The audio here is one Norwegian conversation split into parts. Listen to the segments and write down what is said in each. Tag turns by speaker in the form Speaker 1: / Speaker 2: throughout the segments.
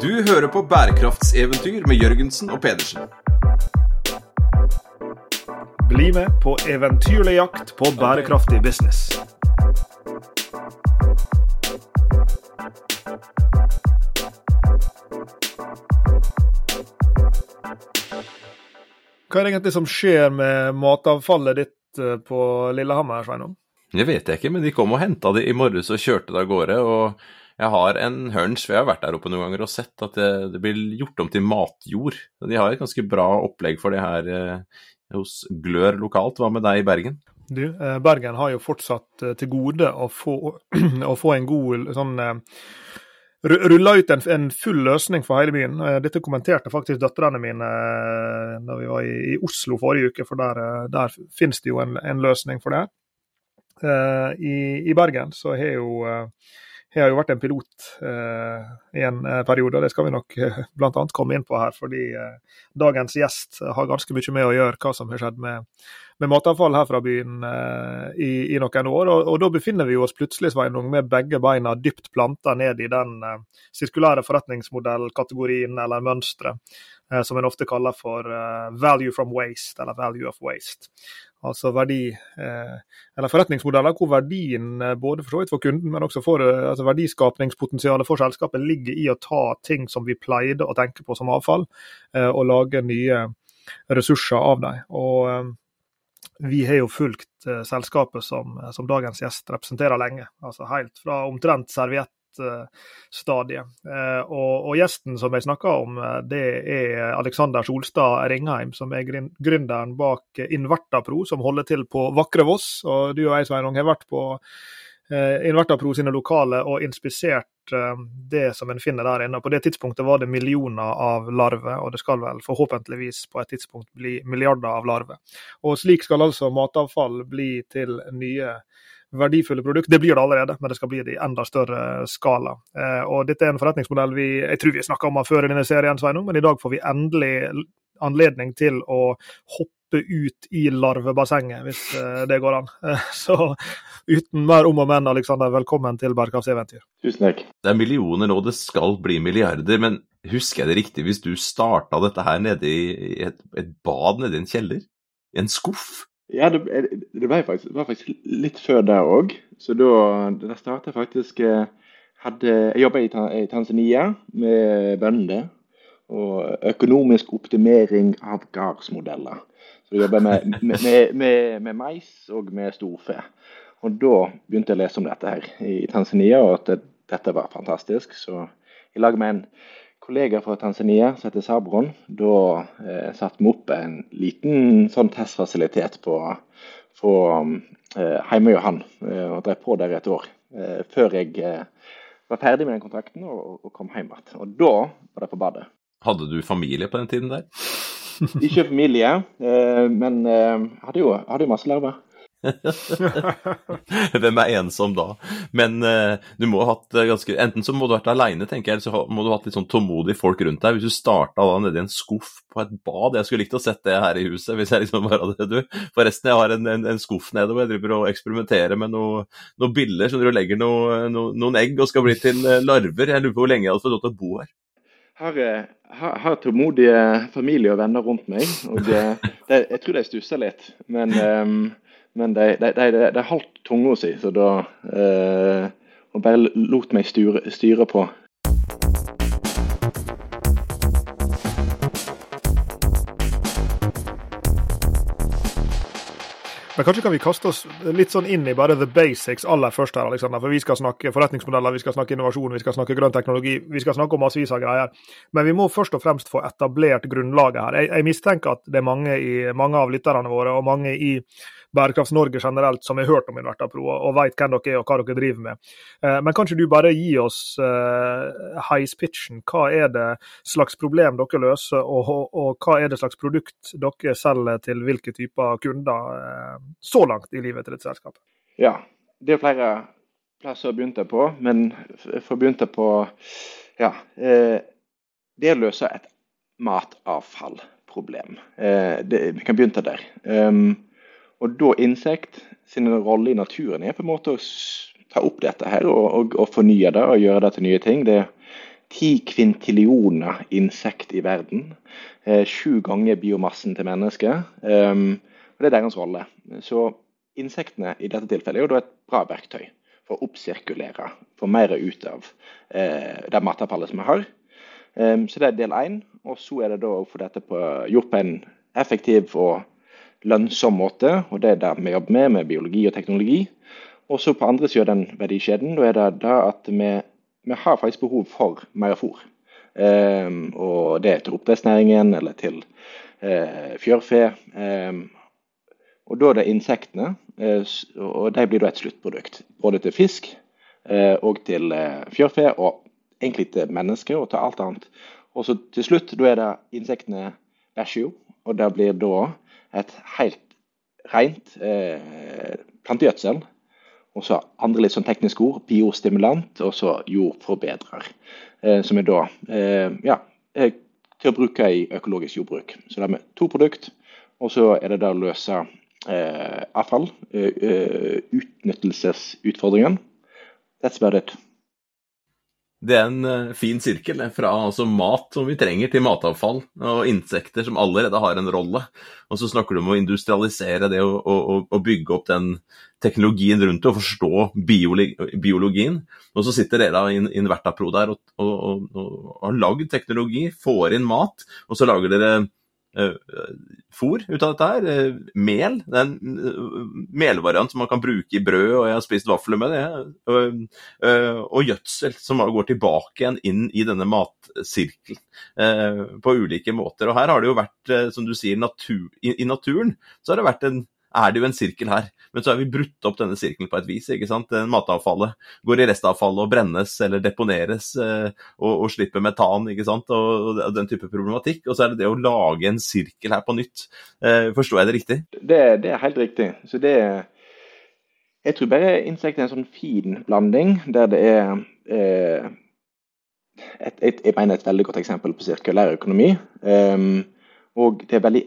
Speaker 1: Du hører på bærekraftseventyr med Jørgensen og Pedersen.
Speaker 2: Bli med på eventyrlig jakt på bærekraftig business. Hva er det egentlig som skjer med matavfallet ditt eh, på Lillehammer, Sveinung?
Speaker 1: Det vet jeg ikke, men de kom og henta det i morges og kjørte det av gårde. og jeg har en hunch, for jeg har vært der oppe noen ganger og sett at det, det blir gjort om til matjord. De har et ganske bra opplegg for det her eh, hos Glør lokalt. Hva med deg i Bergen?
Speaker 2: Du, eh, Bergen har jo fortsatt eh, til gode å få, å få en god sånn eh, rulla ut en, en, full løsning for hele byen. Eh, dette kommenterte faktisk døtrene mine eh, da vi var i, i, Oslo forrige uke, for der, eh, der finnes det jo en, en løsning for det. I, I, Bergen så har jo har jo vært en pilot eh, i en periode, og det skal vi nok eh, bl.a. komme inn på her. Fordi eh, dagens gjest har ganske mye med å gjøre hva som har skjedd med, med matavfall her fra byen eh, i, i, noen år. Og, og, da befinner vi oss plutselig Sveinung, med begge beina dypt planta ned i den eh, sirkulære forretningsmodellkategorien eller mønsteret eh, som en ofte kaller for value from waste, eller value of waste altså verdi, eh, eller forretningsmodeller hvor verdien eh, både for så vidt for kunden, men også for eh, altså verdiskapningspotensialet for selskapet ligger i å ta ting som vi pleide å tenke på som avfall, og lage nye ressurser av dem. Og vi har jo fulgt selskapet som, som dagens gjest representerer lenge. altså Helt fra omtrent serviett stadiet. Eh, og, og, gjesten som jeg snakker om, eh, det er Alexander Solstad Ringheim, som er gründeren bak Invertapro, som holder til på vakre Voss. Og du og jeg, Sveinung, har vært på eh, Invertapro sine lokaler og inspisert det som en finner der inne. På det tidspunktet var det millioner av larver, og det skal vel forhåpentligvis på et tidspunkt bli milliarder av larver. Og slik skal altså matavfall bli til nye verdifulle produkter. Det blir det allerede, men det skal bli det i enda større skala. Eh, og Dette er en forretningsmodell vi jeg tror vi snakka om før i denne serien, Sveinung, men i dag får vi endelig anledning til å hoppe ut i larvebassenget, hvis eh, det går an. Eh, så uten mer om og men, Alexander, velkommen til Bærekraftseventyr.
Speaker 3: Tusen takk.
Speaker 1: Det er millioner nå, det skal bli milliarder. Men husker jeg det riktig hvis du starta dette her nede i et, et bad nede i en kjeller? I en skuff?
Speaker 3: Ja, det, det ble faktisk, var faktisk litt før der òg. Så da, da starta faktisk eh, hadde, Jeg jobba i, i, Tanzania med bønder. Og økonomisk optimering av gardsmodeller. Så jeg jobber med, med, med, med, mais og med storfe. Og da begynte jeg å lese om dette her i Tanzania, og at det, dette var fantastisk. Så i lag med en kollega fra Tanzania som heter Sabron, da eh, satte vi opp en liten sånn testfasilitet på, på eh, hjemme hos han, eh, og drev på der et år. Eh, før jeg eh, var ferdig med den kontrakten og, og kom hjem igjen. Og da var det på badet.
Speaker 1: Hadde du familie på den tiden der?
Speaker 3: Ikke familie, eh, men hadde jo, hadde jo masse larver.
Speaker 1: Hvem er ensom da? Men uh, du må ha hatt ganske Enten så må du ha vært aleine, tenker jeg, eller så må du ha hatt litt sånn tålmodige folk rundt deg. Hvis du starta da nedi en skuff på et bad Jeg skulle likt å sett det her i huset, hvis jeg liksom bare hadde du. Forresten, jeg har en, en, en skuff nede hvor jeg driver og eksperimenterer med noen noe biller så du legger noe, no, noen egg og skal bli til eh, larver. Jeg lurer på hvor lenge jeg hadde fått lov til å bo her.
Speaker 3: Har, har, har tålmodige familie og venner rundt meg, og det, det, jeg tror de stusser litt. Men um men de, de, de, de holdt tunga si, så da eh, Og bare lot meg styre, styre på.
Speaker 2: Men kanskje kan vi kaste oss litt sånn inn i bare the basics aller først her, Alexander. For vi skal snakke forretningsmodeller, vi skal snakke innovasjon, vi skal snakke grønn teknologi, vi skal snakke om massevis av greier. Men vi må først og fremst få etablert grunnlaget her. Jeg, jeg mistenker at det er mange, i, mange av lytterne våre, og mange i Bærekrafts-Norge generelt som har hørt om Invertapro og vet hvem dere er og hva dere driver med. Eh, men kan ikke du bare gi oss uh, heispitchen? Hva er det slags problem dere løser, og, og, og, hva er det slags produkt dere selger til hvilke typer kunder uh, så langt i livet til dette selskapet?
Speaker 3: Ja, det er flere plasser å begynne på, men for å begynne på ja, det å løse et matavfallproblem. Det, vi kan begynne der. Um, og da insekt, sin rolle i naturen er på en måte å ta opp dette her og, og, og fornye det og gjøre det til nye ting. Det er ti kvintillioner insekt i verden. Eh, sju ganger biomassen til mennesker. Um, og Det er deres rolle. Så insektene i dette tilfellet er jo da et bra verktøy for å oppsirkulere, få mer ut av eh, det matavfallet som vi har. Um, så det er del én. Og så er det da å få dette på, gjort på en effektiv og lønnsom måte. Og det er det vi jobber med, med biologi og teknologi. Og så på andre siden av den verdikjeden, da er det det at vi, vi har faktisk behov for mer fôr. Um, og det er til oppdrettsnæringen eller til uh, fjørfe. Um, og da er det insektene, uh, og de blir da et sluttprodukt. Både til fisk uh, og til fjørfe, og egentlig til mennesker og til alt annet. Og så til slutt, da er det insektene bæsjer jo, og det blir da et helt rent eh, plantegjødsel. Og så andre litt sånn tekniske ord. Biostimulant og så jordforbedrer. Eh, som er da eh, ja, til å bruke i økologisk jordbruk. Så det er med to produkt, og så er det da å løse eh, avfall. Eh, utnyttelsesutfordringen. That's about it.
Speaker 1: Det er en uh, fin sirkel fra altså, mat som vi trenger, til matavfall og insekter som allerede har en rolle. Og så snakker du om å industrialisere det og, og, og bygge opp den teknologien rundt det og forstå biologi, biologien. Og så sitter dere i en Vertapro der og, og har lagd teknologi, får inn mat, og så lager dere uh, fôr ut av dette her. Uh, mel. Det er en uh, melvariant som man kan bruke i brød, og jeg har spist vafler med det. og gjødsel, som går tilbake igjen inn i denne matsirkelen på ulike måter. Og her har det jo vært, som du sier, natur, i, i naturen så har det vært en er det jo en sirkel her. Men så har vi brutt opp denne sirkelen på et vis. ikke sant? Matavfallet går i restavfallet og brennes eller deponeres eh, og, og, slipper metan ikke sant? Og, og, den type problematikk. Og så er det det å lage en sirkel her på nytt. Eh, forstår jeg det riktig?
Speaker 3: Det, det er helt riktig. Så det Jeg tror bare insekter er en sånn fin blanding der det er eh, et, et, jeg mener et veldig godt eksempel på sirkulær økonomi. Um, og det er veldig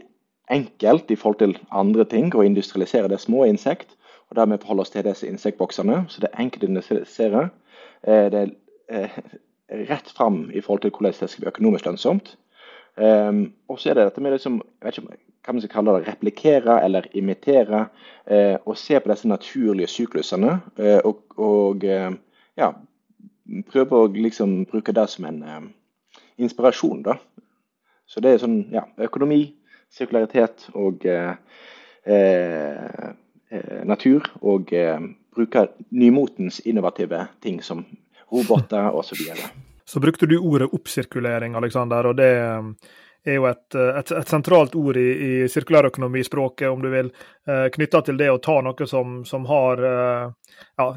Speaker 3: enkelt i forhold til andre ting å industrialisere det små insekt. og Dermed forholde oss til disse insektboksene. Så det er enkelt å industrialisere. Eh, det er eh, rett fram i forhold til hvordan det skal bli økonomisk lønnsomt. Um, og så er det dette med liksom, jeg vet ikke hva man skal kalle det, replikere eller imitere. Uh, og se på disse naturlige syklusene. Og, og ja, prøve å liksom bruke det som en inspirasjon. da. Så det er sånn ja, økonomi, sirkularitet og eh, eh, eh natur. Og bruker nymotens innovative ting som roboter osv. Så, videre.
Speaker 2: så brukte du ordet oppsirkulering, Alexander, og det er jo et, et, et sentralt ord i, i sirkulærøkonomispråket, om du vil, eh, knytta til det å ta noe som, som har ja,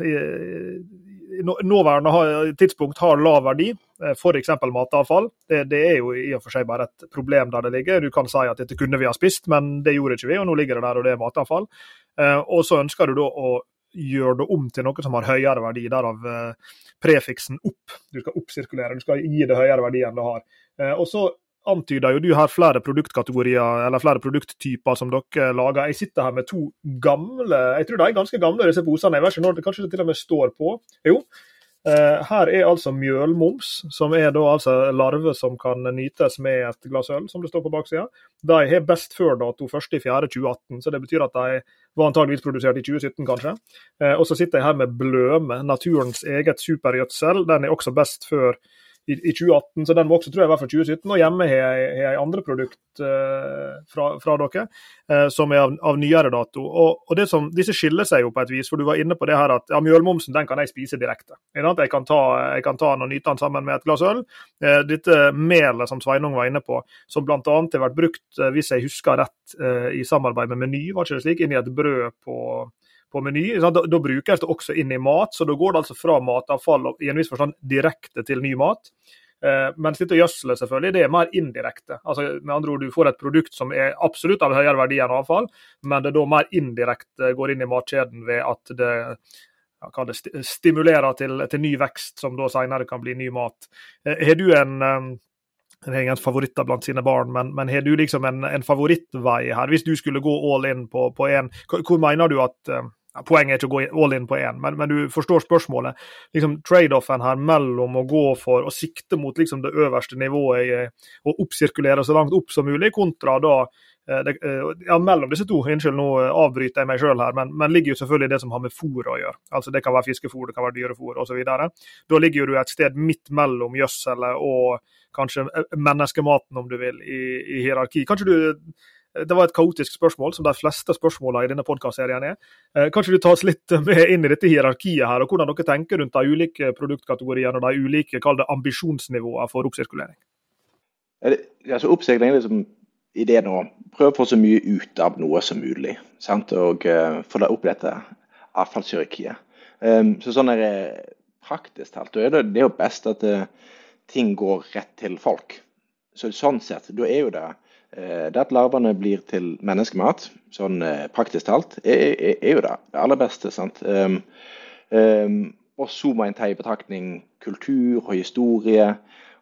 Speaker 2: nåværende tidspunkt har lav verdi, eh, f.eks. matavfall. Det, det, er jo i og for seg bare et problem der det ligger. Du kan si at dette kunne vi ha spist, men det gjorde ikke vi, og nå ligger det der, og det er matavfall. Eh, og så ønsker du da å gjøre det om til noe som har høyere verdi, derav eh, prefiksen opp. Du skal oppsirkulere, du skal gi det høyere verdi enn det har. Og så antyder jo du her flere produktkategorier eller flere produkttyper som dere lager. Jeg sitter her med to gamle jeg tror de er ganske gamle, disse posene. Jeg vet ikke når det kanskje til og med står på. Jo. Eh, her er altså mjølmoms, som er da altså larver som kan nytes med et glass øl, som det står på baksida. De har best før-dato 1.4.2018, så det betyr at de var antageligvis produsert i 2017, kanskje. Eh, og så sitter jeg her med bløme, naturens eget supergjødsel. Den er også best før i, i, 2018, så den var også tror jeg var fra 2017. Og hjemme har jeg, andre produkt uh, fra, fra, dere uh, som er av, av, nyere dato. Og, og som, Disse skiller seg jo på et vis, for du var inne på det her at ja, mjølmomsen den kan jeg spise direkte. Jeg kan ta, jeg kan ta den og nyte den sammen med et glass øl. Uh, dette melet som Sveinung var inne på, som bl.a. har vært brukt, hvis jeg husker rett, i samarbeid med Meny, var ikke det slik, inn i et brød på på Meny. Da, da, brukes det også inn i mat, så da går det altså fra matavfall i en viss forstand direkte til ny mat. Eh, mens dette gjødselet selvfølgelig, det er mer indirekte. Altså, med andre ord, Du får et produkt som er absolutt av høyere verdi enn avfall, men det da mer indirekte går inn i matkjeden ved at det, ja, det stimulerer til, til, ny vekst, som da senere kan bli ny mat. Eh, du en eh, ingen favoritter blant sine barn, men, men har du liksom en, en, favorittvei her? Hvis du skulle gå all in på, én? hvor mener du at Poenget er ikke å gå all in på én, men, men, du forstår spørsmålet. Liksom Trade-offen her mellom å gå for å sikte mot liksom det øverste nivået og oppsirkulere så langt opp som mulig, kontra da eh, det, eh, ja, mellom disse to, unnskyld, nå avbryter jeg meg sjøl her, men, men, ligger jo selvfølgelig det som har med fôr å gjøre. Altså Det kan være fiskefôr, det kan være dyrefôr osv. Da ligger jo du et sted midt mellom gjødselet og kanskje menneskematen, om du vil, i, i hierarki. Kanskje du det var et kaotisk spørsmål, som de fleste spørsmålene i denne podkastserien er. Kan kanskje du tar oss litt med inn i dette hierarkiet her, og hvordan dere tenker rundt de ulike produktkategoriene og de ulike ambisjonsnivåene for oppsirkulering?
Speaker 3: Altså, oppsirkulering er liksom ideen å prøve å få så mye ut av noe som mulig. Sant? Og uh, få det opp dette avfallshierarkiet. Um, så sånn er det praktisk talt, det, det er jo best at uh, ting går rett til folk. Så Sånn sett, da er jo det Eh, det at larvene blir til menneskemat, sånn eh, praktisk talt, er, er, er, jo det, det aller beste. sant? Um, um, og så må en ta i betraktning kultur og historie.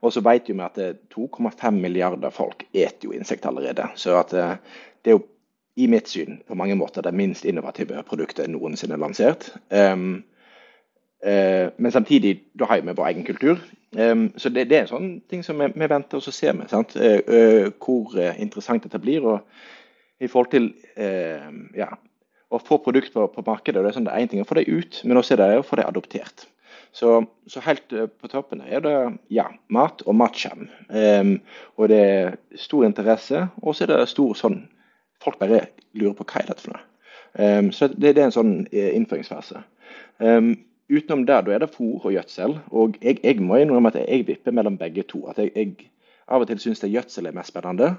Speaker 3: Og så vet vi at 2,5 milliarder folk eter jo insekter allerede. Så at eh, det er jo i mitt syn på mange måter det minst innovative produktet noensinne lansert. Um, men samtidig da har vi vår egen kultur. Så det, det, er en sånn ting som vi, vi venter og så ser vi. sant? Uh, uh, hvor interessant dette blir. og I forhold til ja, å få produkt på, på markedet, det er sånn det er én ting å få det ut, men også er det å få det adoptert. Så, så helt på toppen er det ja, mat og matcham Um, og det er stor interesse, og så er det stor sånn Folk bare lurer på hva er dette for noe. Um, så det, det, er en sånn innføringsfase. Um, utenom det, da er det fôr og gjødsel. Og jeg, jeg må innrømme at jeg vipper mellom begge to. At jeg, jeg av og til syns gjødsel er mest spennende,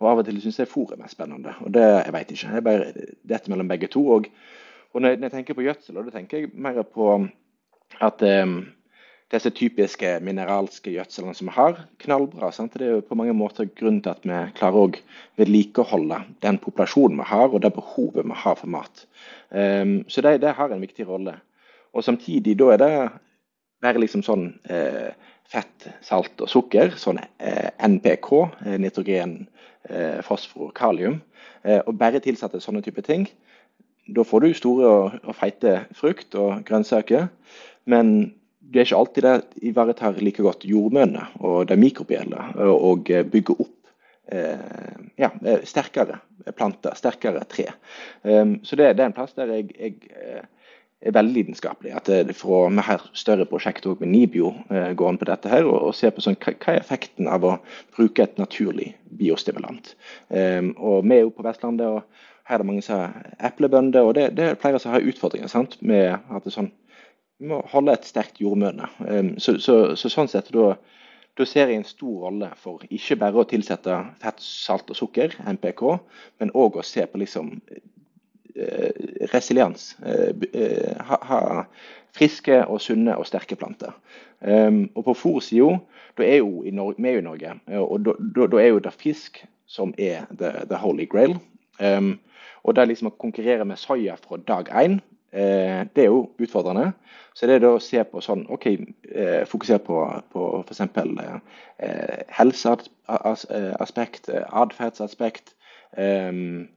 Speaker 3: og av og til syns jeg fôr er mest spennende. Og det, jeg veit ikke. Jeg bare dette mellom begge to. Og, og når, jeg, når, jeg, tenker på gjødsel, da tenker jeg mer på at um, disse typiske mineralske gjødselene som vi har, knallbra. Sant? Det er jo på mange måter grunnen til at vi klarer å vedlikeholde den populasjonen vi har, og det behovet vi har for mat. Um, så det, det har en viktig rolle. Og samtidig da er det bare liksom sånn eh, fett, salt og sukker, sånn eh, NPK, eh, nitrogen, eh, fosfor, kalium. Eh, og bare tilsette sånne type ting. Da får du store og, og feite frukt og grønnsaker. Men det er ikke alltid det ivaretar like godt jordmønene og det mikrobielle, og, og bygger opp eh, ja, sterkere planter, sterkere tre. Um, så det, det, er en plass der jeg, jeg er veldig lidenskapelig. At det, fra, Vi har større prosjekt med NIBIO går an på dette her, og, og ser på sånn, hva, er effekten av å bruke et naturlig biostimulant. Um, og Vi er jo på Vestlandet, og her er det mange som har eplebønder. og Det, det er flere som har utfordringer sant? med at det sånn, vi må holde et sterkt jordmøne. Um, så, så, så, sånn sett da, da ser jeg en stor rolle for ikke bare å tilsette fett, salt og sukker, MPK, men òg å se på liksom Eh, resiliens. Eh, eh, ha, ha, friske og sunne og sterke planter. Um, og på fòrsida, da er jo i Norge, vi er jo i Norge, og da, er jo det fisk som er the, the holy grail. Um, og det liksom å konkurrere med soya fra dag én, eh, det er jo utfordrende. Så det er da å se på sånn OK, eh, fokusere på, på f.eks. Eh, helseaspekt, atferdsaspekt. Um,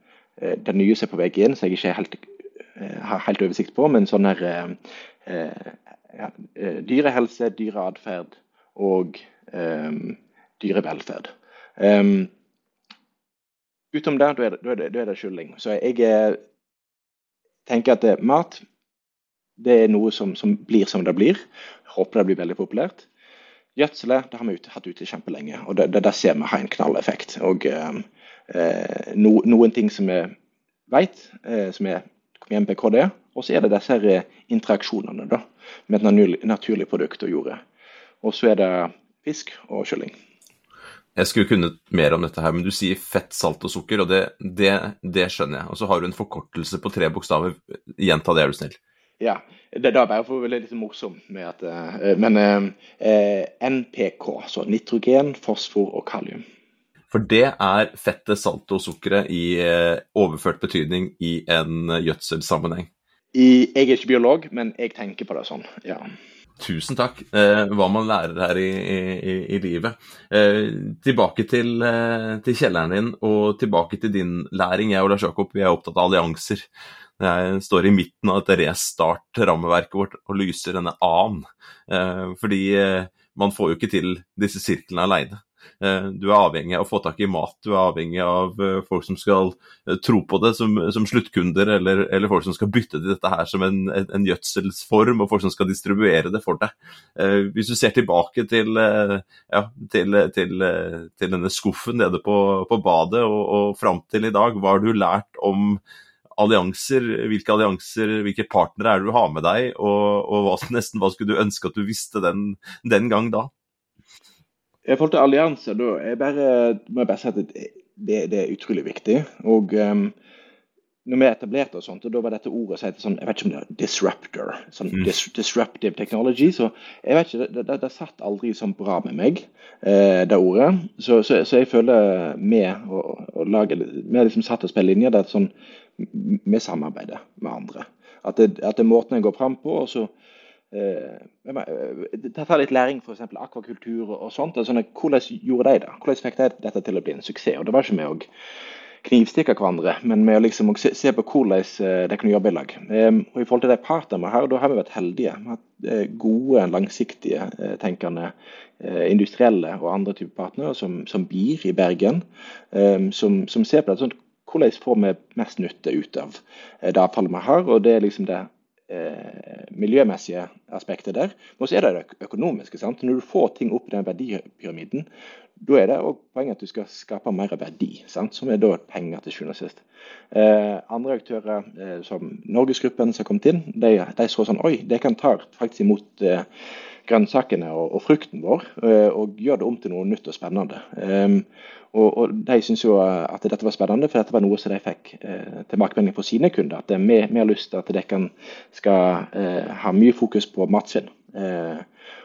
Speaker 3: Eh, det nye som er på vei inn, som jeg ikke helt, eh, har helt oversikt på. Men sånn her eh, ja, dyrehelse, dyreatferd og um, dyrevelferd. Um, utom det, da er det, det, det skylling. Så jeg tenker at mat det er noe som, som, blir som det blir. Håper det blir veldig populært. Gjødselet det har vi hatt ute kjempelenge, og det, det, det ser vi har en knalleffekt. Og um, Eh, no, noen ting som vi vet, eh, som er MPKD. Og så er det disse her interaksjonene da, med et naturlig produkt og jordet. Og så er det fisk og kylling.
Speaker 1: Jeg skulle kunnet mer om dette her, men du sier fett, salt og sukker, og det, det, det skjønner jeg. Og så har du en forkortelse på tre bokstaver. Gjenta det, er du snill.
Speaker 3: Ja. Det er da bare for å være litt morsomt med at uh, Men uh, NPK, så nitrogen, fosfor og kalium.
Speaker 1: For det er fettet, saltet og sukkeret i uh, overført betydning i en gjødselsammenheng.
Speaker 3: jeg er ikke biolog, men jeg tenker på det sånn, ja.
Speaker 1: Tusen takk. Eh, hva man lærer her i, i, i livet. Eh, tilbake til, eh, til, kjelleren din og tilbake til din læring. Jeg og Lars Jakob vi er opptatt av allianser. Jeg står i midten av dette restart-rammeverket vårt og lyser denne A-en. Fordi man får jo ikke til disse sirklene aleine. Eh, du er avhengig av å få tak i mat, du er avhengig av eh, folk som skal eh, tro på det som, som sluttkunder, eller, eller, folk som skal bytte til dette her som en, en, gjødselsform, og folk som skal distribuere det for deg. Hvis du ser tilbake til, ja, til, til, til denne skuffen nede på, på badet og, og fram til i dag, hva har du lært om allianser, hvilke allianser, hvilke partnere er det du har med deg, og, og hva, nesten hva skulle du ønske at du visste den, den gang da?
Speaker 3: I forhold til allianser, da jeg bare, må jeg bare si at det, det, er utrolig viktig. Og um, når vi etablerte oss sånt, og da var dette ordet heter sånn, jeg vet ikke om det er disruptor, sånn mm. dis, disruptive technology, så jeg vet ikke, det, det, det satt aldri sånn bra med meg, eh, det ordet. Så, så, så, jeg føler med å, å lage, vi har liksom satt oss på en linje der sånn, vi samarbeider med andre. At det, at det er måten en går fram på. og så Eh, ta litt læring f.eks. akvakultur og sånt. Sånn, hvordan gjorde de det? Hvordan fikk de dette til å bli en suksess? Og Det var ikke med å knivstikke hverandre, men med å liksom se, se, på hvordan eh, de kunne jobbe i lag. Og I forhold til de partene vi har, da har vi vært heldige. Vi har hatt eh, gode, langsiktige, tenkende industrielle og andre typer partnere, som, som BIR i Bergen, som, som ser på det sånn hvordan får vi mest nytte ut av det avfallet vi har. og Det er liksom det eh, miljømessige aspektet der. Men så er det det økonomiske. sant? Når du får ting opp i den verdipyramiden, da er det òg poenget at du skal skape mer verdi, sant? som er da penger til sjuende og sist. Eh, andre aktører, eh, som Norgesgruppen som har kommet inn, de, de, så sånn Oi, de kan ta faktisk imot eh, grønnsakene og, og, frukten vår eh, og gjøre det om til noe nytt og spennende. Um, og, og, De syns jo at dette var spennende, for dette var noe som de fikk eh, tilbakemelding på sine kunder. At vi har lyst til at dere skal eh, ha mye fokus på matsvinn. Eh,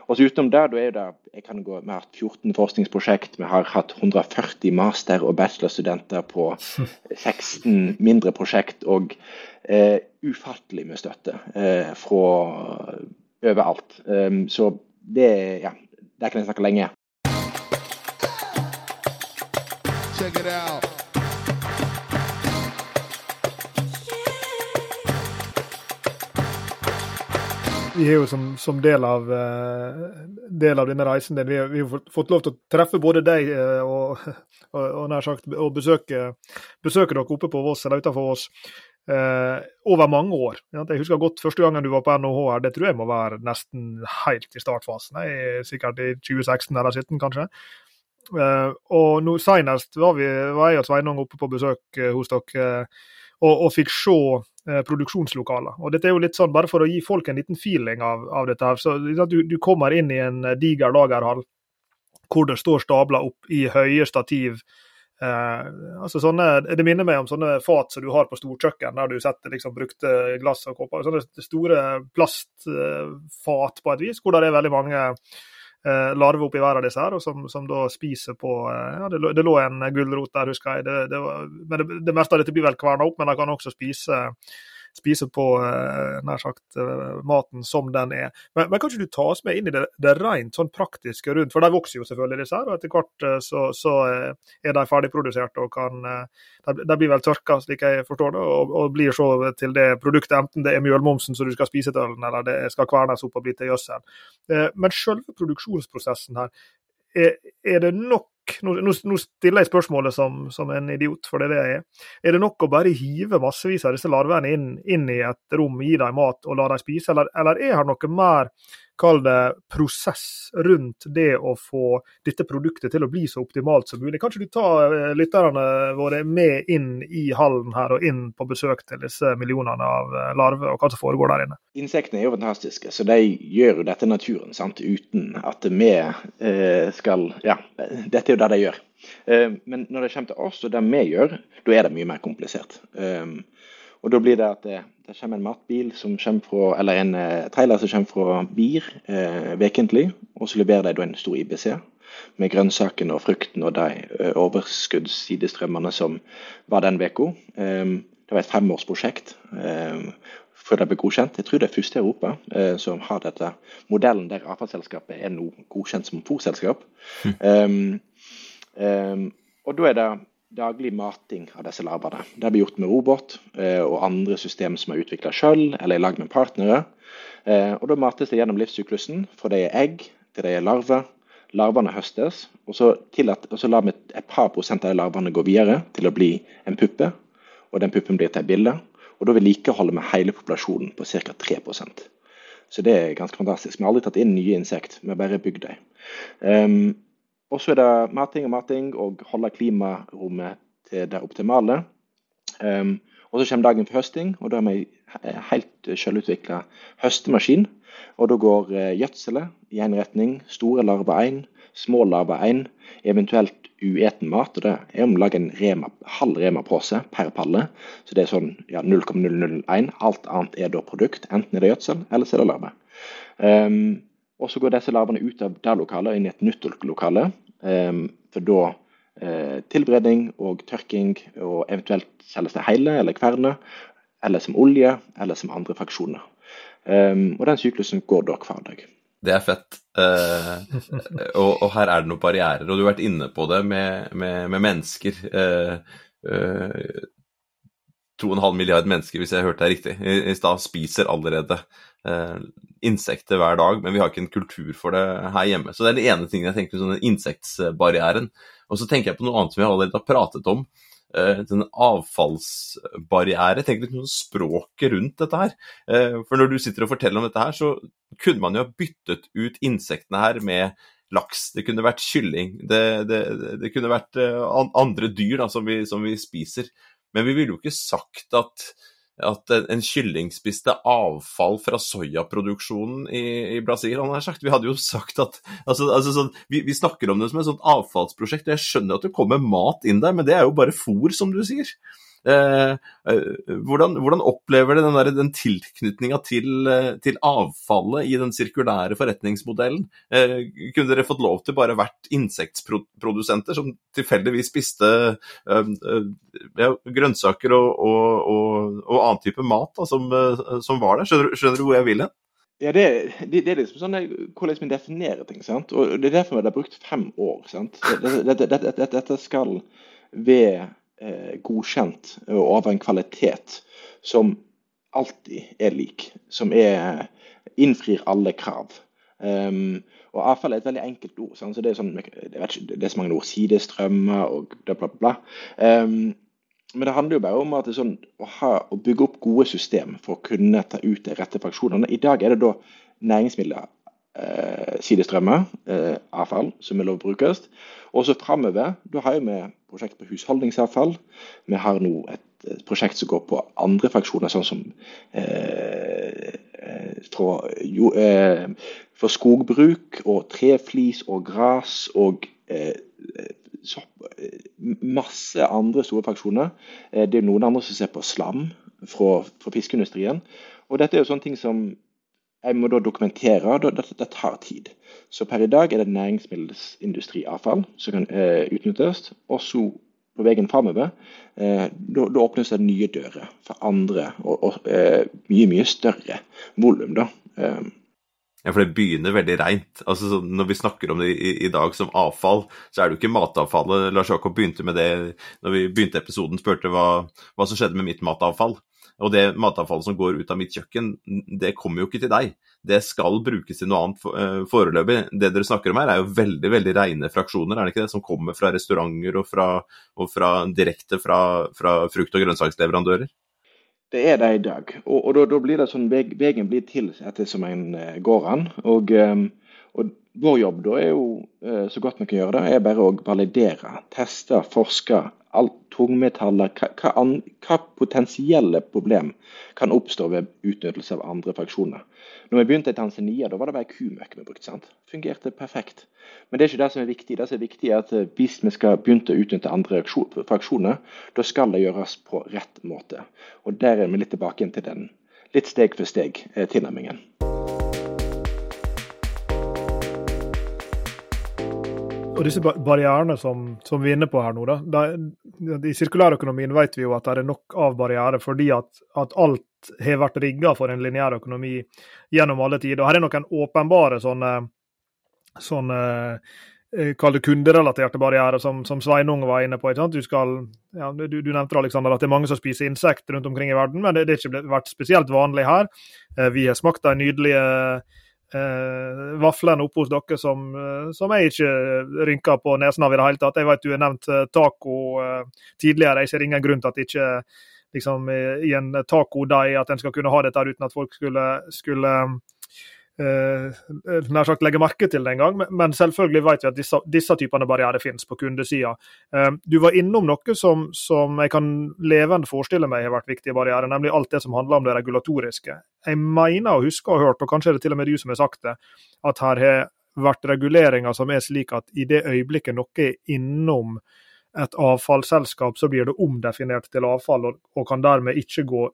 Speaker 3: og så Utenom det, da er det, jeg kan gå, Vi har hatt 14 forskningsprosjekt, vi har hatt 140 master- og bachelorstudenter på 16 mindre prosjekt, og eh, ufattelig med støtte eh, fra overalt. Um, så det, ja, der kan jeg snakke lenge Check it out.
Speaker 2: Vi har jo som, som del, av, uh, del, av, denne reisen vi har, vi har, fått lov til å treffe både deg uh, og, og, og, nær sagt, og besøke, besøke dere oppe på Voss eller utenfor Voss uh, over mange år. Jeg husker godt første gangen du var på NHH her, det tror jeg må være nesten helt i startfasen. Jeg er sikkert i 2016 eller 2017 kanskje. Uh, og nå Senest var, vi, var jeg og Sveinung oppe på besøk uh, hos dere og, og, fikk se produksjonslokaler. Og dette er jo litt sånn Bare for å gi folk en liten feeling av, av dette. her, så du, du, kommer inn i en diger lagerhall hvor det står stabla opp i høye stativ. altså sånne, Det minner meg om sånne fat som du har på storkjøkken, der du setter liksom brukte glass og kopper. Sånne store plastfat på et vis, hvor det er veldig mange eh, larver oppi hver av disse her, og som, som da spiser på eh, ja, det, det, lå en gulrot der, husker jeg. Det, det, var, men det, det, meste av dette blir vel kverna opp, men de kan også spise spise på eh, nær sagt eh, maten som den er. Men, men kan ikke du ta oss med inn i det, det rent sånn praktiske rundt? For de vokser jo selvfølgelig, disse her, og etter hvert eh, så, så er de ferdigprodusert og kan De blir vel tørka, slik jeg forstår det, og, og, blir så til det produktet, enten det er mjølmomsen som du skal spise til ølen, eller det skal kvernes opp og bli til gjødsel. Men selve produksjonsprosessen her, er, er det nok nå, nå, stiller jeg spørsmålet som, som, en idiot, for det er det jeg er. Er det nok å bare hive massevis av disse larvene inn, inn, i et rom, gi dem mat og la dem spise, eller, eller er det noe mer kall det, prosess rundt det å få dette produktet til å bli så optimalt som mulig. Kan ikke du ta eh, lytterne våre med inn i hallen her og inn på besøk til disse millionene av eh, larver, og hva som foregår der inne?
Speaker 3: Insektene er jo fantastiske, så de gjør jo dette naturen sant? uten at vi eh, skal Ja, dette er jo det de gjør. Men når det kommer til oss og det vi gjør, da er det mye mer komplisert. Eh, og Da blir det at det, det kommer en matbil som kommer fra, eller en uh, trailer som kommer fra BIR eh, vekentlig, Og så leverer de en stor IBC med grønnsakene og frukten og de uh, overskuddssidestrømmene som var den uka. Um, det var et femårsprosjekt um, før det ble godkjent. Jeg tror det er første i Europa uh, som har dette modellen der avfallsselskapet er nå godkjent som fòrselskap. Mm. Um, um, og da er det daglig mating av disse larvene. Det blir gjort med robot eh, og andre system som er utvikla sjøl eller i lag med partnere. Eh, og Da mates det gjennom livssyklusen fra det er egg til det er larver. Larvene høstes, og så, at, og så lar vi et par prosent av de larvene gå videre til å bli en puppe. Og den puppen blir til et bilde. Og da vedlikeholder vi hele populasjonen på ca. 3% Så det er ganske fantastisk. Vi har aldri tatt inn nye insekt, vi har bare bygd dem. Um, og så er det mating og mating og holde klimarommet til det optimale. Um, og så kommer dagen for høsting, og da har vi helt selvutvikla høstemaskin. Og da går eh, gjødselet i én retning, store larver én, små larver én, eventuelt ueten mat. og Det er om å lage en rema, halv Rema-pose per palle. Så det er sånn ja, 0,001. Alt annet er da produkt. Enten er det gjødsel, eller så er det larve. Um, og så går disse larvene ut av det lokalet og inn i et nytt lokale. Um, for da uh, tilberedning og tørking, og eventuelt selges det hele eller kverne. Eller som olje, eller som andre fraksjoner. Um, og den syklusen går da hver dag.
Speaker 1: Det er fett. Uh, og, og, her er det noen barrierer. Og du har vært inne på det med, med, med mennesker. Uh, uh, 2,5 milliard mennesker, hvis jeg hørte deg riktig, i, i stad spiser allerede insekter hver dag, men vi har ikke en kultur for det her hjemme. Så det er den ene tingen jeg tenker, sånn insektbarrieren. Og så tenker jeg på noe annet som vi allerede har pratet om. Uh, den avfallsbarriere. Tenk litt på språket rundt dette her. Uh, for når du sitter og forteller om dette her, så kunne man jo ha byttet ut insektene her med laks, det kunne vært kylling, det, det, det kunne vært andre dyr da, som, vi, som vi spiser. Men vi ville jo ikke sagt at, at en kylling spiste avfall fra soyaproduksjonen i, i Brasil. Han har sagt. Vi hadde jo sagt at altså, altså sånn, vi, vi, snakker om det som et sånt avfallsprosjekt. og Jeg skjønner at det kommer mat inn der, men det er jo bare fôr, som du sier. Eh, eh, hvordan, hvordan, opplever du den, der, den tilknytninga til, eh, til, avfallet i den sirkulære forretningsmodellen? kunne dere fått lov til bare vært insektprodusenter som tilfeldigvis spiste ja, grønnsaker og, og, og, og, annen type mat da, som, som, var der? Skjønner, skjønner, du hvor jeg vil hen?
Speaker 3: Ja, det, det, det, er liksom sånn hvordan vi definerer ting. sant? Og Det er derfor vi har brukt fem år. sant? Dette, dette skal ved godkjent og av en kvalitet som alltid er lik. Som er, innfrir alle krav. Um, og avfall er et veldig enkelt ord. Sånn, så Det er, sånn, ikke, det er så mange ord. Sidestrømmer og bla, bla, bla. Um, men det handler jo bare om at sånn, å, ha, å, bygge opp gode system for å kunne ta ut de rette fraksjonene. I dag er det da næringsmidler, eh, sidestrømmer, eh, avfall, som er lov å brukes. Og så framover, da har vi prosjekt på husholdningsavfall. Vi har nå et, et, prosjekt som går på andre fraksjoner, sånn som eh, tror, jo, eh, for skogbruk og treflis og gras og eh, så, masse andre store fraksjoner. Eh, det er noen andre som ser på slam fra, fra fiskeindustrien. Og dette er jo sånne ting som jeg må da dokumentere. Det, det, det, tar tid. Så per i dag er det næringsmiddelindustriavfall som kan eh, utnyttes. Og så på veien framover, eh, da, åpnes det nye dører for andre og, og eh, mye, mye større volum. da. Eh.
Speaker 1: Ja, for det begynner veldig reint. Altså, når vi snakker om det i, i, dag som avfall, så er det jo ikke matavfallet. Lars Jakob begynte med det når vi begynte episoden, spurte hva, hva som skjedde med mitt matavfall. Og det matavfallet som går ut av mitt kjøkken, det kommer jo ikke til deg. Det skal brukes til noe annet eh, foreløpig. Det dere snakker om her, er jo veldig veldig rene fraksjoner, er det ikke det? Som kommer fra restauranter og, fra, og fra, direkte fra, fra frukt- og grønnsaksleverandører?
Speaker 3: Det er det i dag. Og, og da, da, blir det sånn veien blir til etter som en uh, går an. Og, um, og, vår jobb da er jo, så godt vi kan gjøre det, er bare å validere, teste, forske tungmetaller, hva, hva, hva, potensielle problem kan oppstå ved utnyttelse av andre fraksjoner. Når vi begynte i Tanzania, da var det bare kumøkk vi brukte. sant? Fungerte perfekt. Men det er ikke det som er viktig. Det som er viktig er at eh, Hvis vi skal begynne å utnytte andre fraksjoner, da skal det gjøres på rett måte. Og Der er vi litt tilbake til den litt steg for steg-tilnærmingen.
Speaker 2: Og disse barrierene som, som, vi er inne på her nå, da, da, I sirkulærøkonomien vet vi jo at det er nok av barrierer fordi at, at alt har vært rigga for en lineær økonomi gjennom alle tider. Og her er noen åpenbare sånne, sånne eh, kall det kunderelaterte barrierer, som, som Sveinung var inne på. Du, skal, ja, du, du, nevnte Alexander, at det er mange som spiser insekter rundt omkring i verden, men det har ikke vært spesielt vanlig her. Eh, vi har smakt de nydelige eh, vaflene oppe hos dere som, uh, som, jeg ikke rynker på nesen av i det hele tatt. Jeg vet du har nevnt taco uh, tidligere, jeg ser ingen grunn til at ikke liksom, i en tacodeig at en skal kunne ha dette uten at folk skulle, skulle Eh, nær sagt legge merke til det engang. men selvfølgelig vet vi at disse, disse typene barrierer finnes på kundesida. Eh, du var innom noe som, som, jeg kan levende forestille meg har vært viktige barrierer, nemlig alt det som handler om det regulatoriske. Jeg mener å huske og hørt, og kanskje er det til og med du som har sagt det, at her har vært reguleringer som er slik at i det øyeblikket noe er innom et avfallsselskap, så blir det omdefinert til avfall, og, og kan dermed ikke gå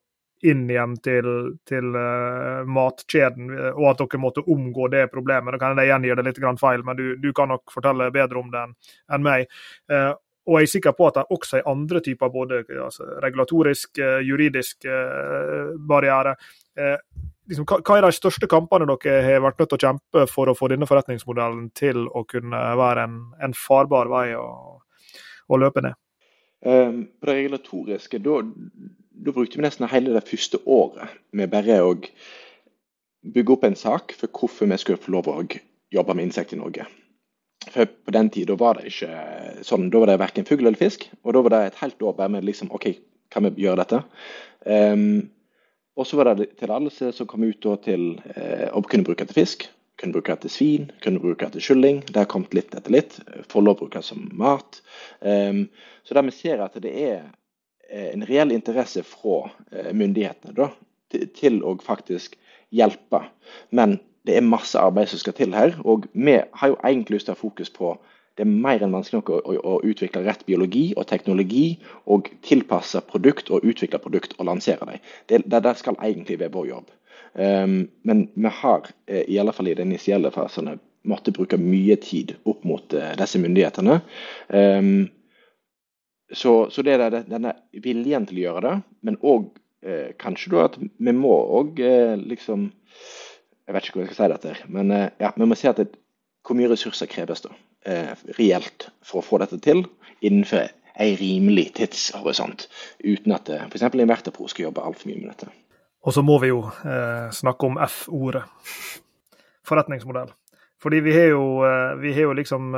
Speaker 2: inn igjen til, til uh, matkjeden, og at dere måtte omgå det problemet. Da kan jeg gjengi det litt feil, men du, du, kan nok fortelle bedre om det enn en meg. Uh, og jeg er sikker på at det også er andre typer både altså, regulatorisk, uh, juridisk barriere. Liksom, hva, hva, er de største kampene dere har vært nødt til å kjempe for å få denne forretningsmodellen til å kunne være en, en farbar vei å, å løpe ned?
Speaker 3: På det regulatoriske, da da brukte vi nesten hele det første året med bare å bygge opp en sak for hvorfor vi skulle få lov å jobbe med insekter i Norge. For På den tida var det ikke sånn. Da var det verken fugl eller fisk. Og da var det et helt år bare med liksom OK, kan vi gjøre dette? Um, og så var det tillatelse som kom ut til uh, å kunne bruke til fisk. Kunne bruke til svin, kunne bruke til kylling. Det har kommet litt etter litt. Få lov å bruke som mat. Um, så der vi ser at det er Eh, en reell interesse fra eh, myndighetene da, til å faktisk hjelpe. Men det er masse arbeid som skal til her. Og vi har jo egentlig lyst til å ha fokus på det er mer enn vanskelig nok å, å, å, utvikle rett biologi og teknologi, og tilpasse produkt og utvikle produkt og lansere dem. Det, det, det skal egentlig være vår jobb. Um, men vi har, eh, i alle fall i de initielle fasene, måttet bruke mye tid opp mot uh, disse myndighetene. Um, så, så, det er denne viljen til å gjøre det, men òg eh, kanskje da at vi må òg eh, liksom Jeg vet ikke hvordan jeg skal si dette, men eh, ja, vi må si at det, hvor mye ressurser kreves da eh, reelt for å få dette til innenfor en rimelig tidshorisont, uten at eh, f.eks. Inverterpro skal jobbe altfor mye med dette.
Speaker 2: Og så må vi jo eh, snakke om F-ordet, forretningsmodell. Fordi vi har jo, vi har jo liksom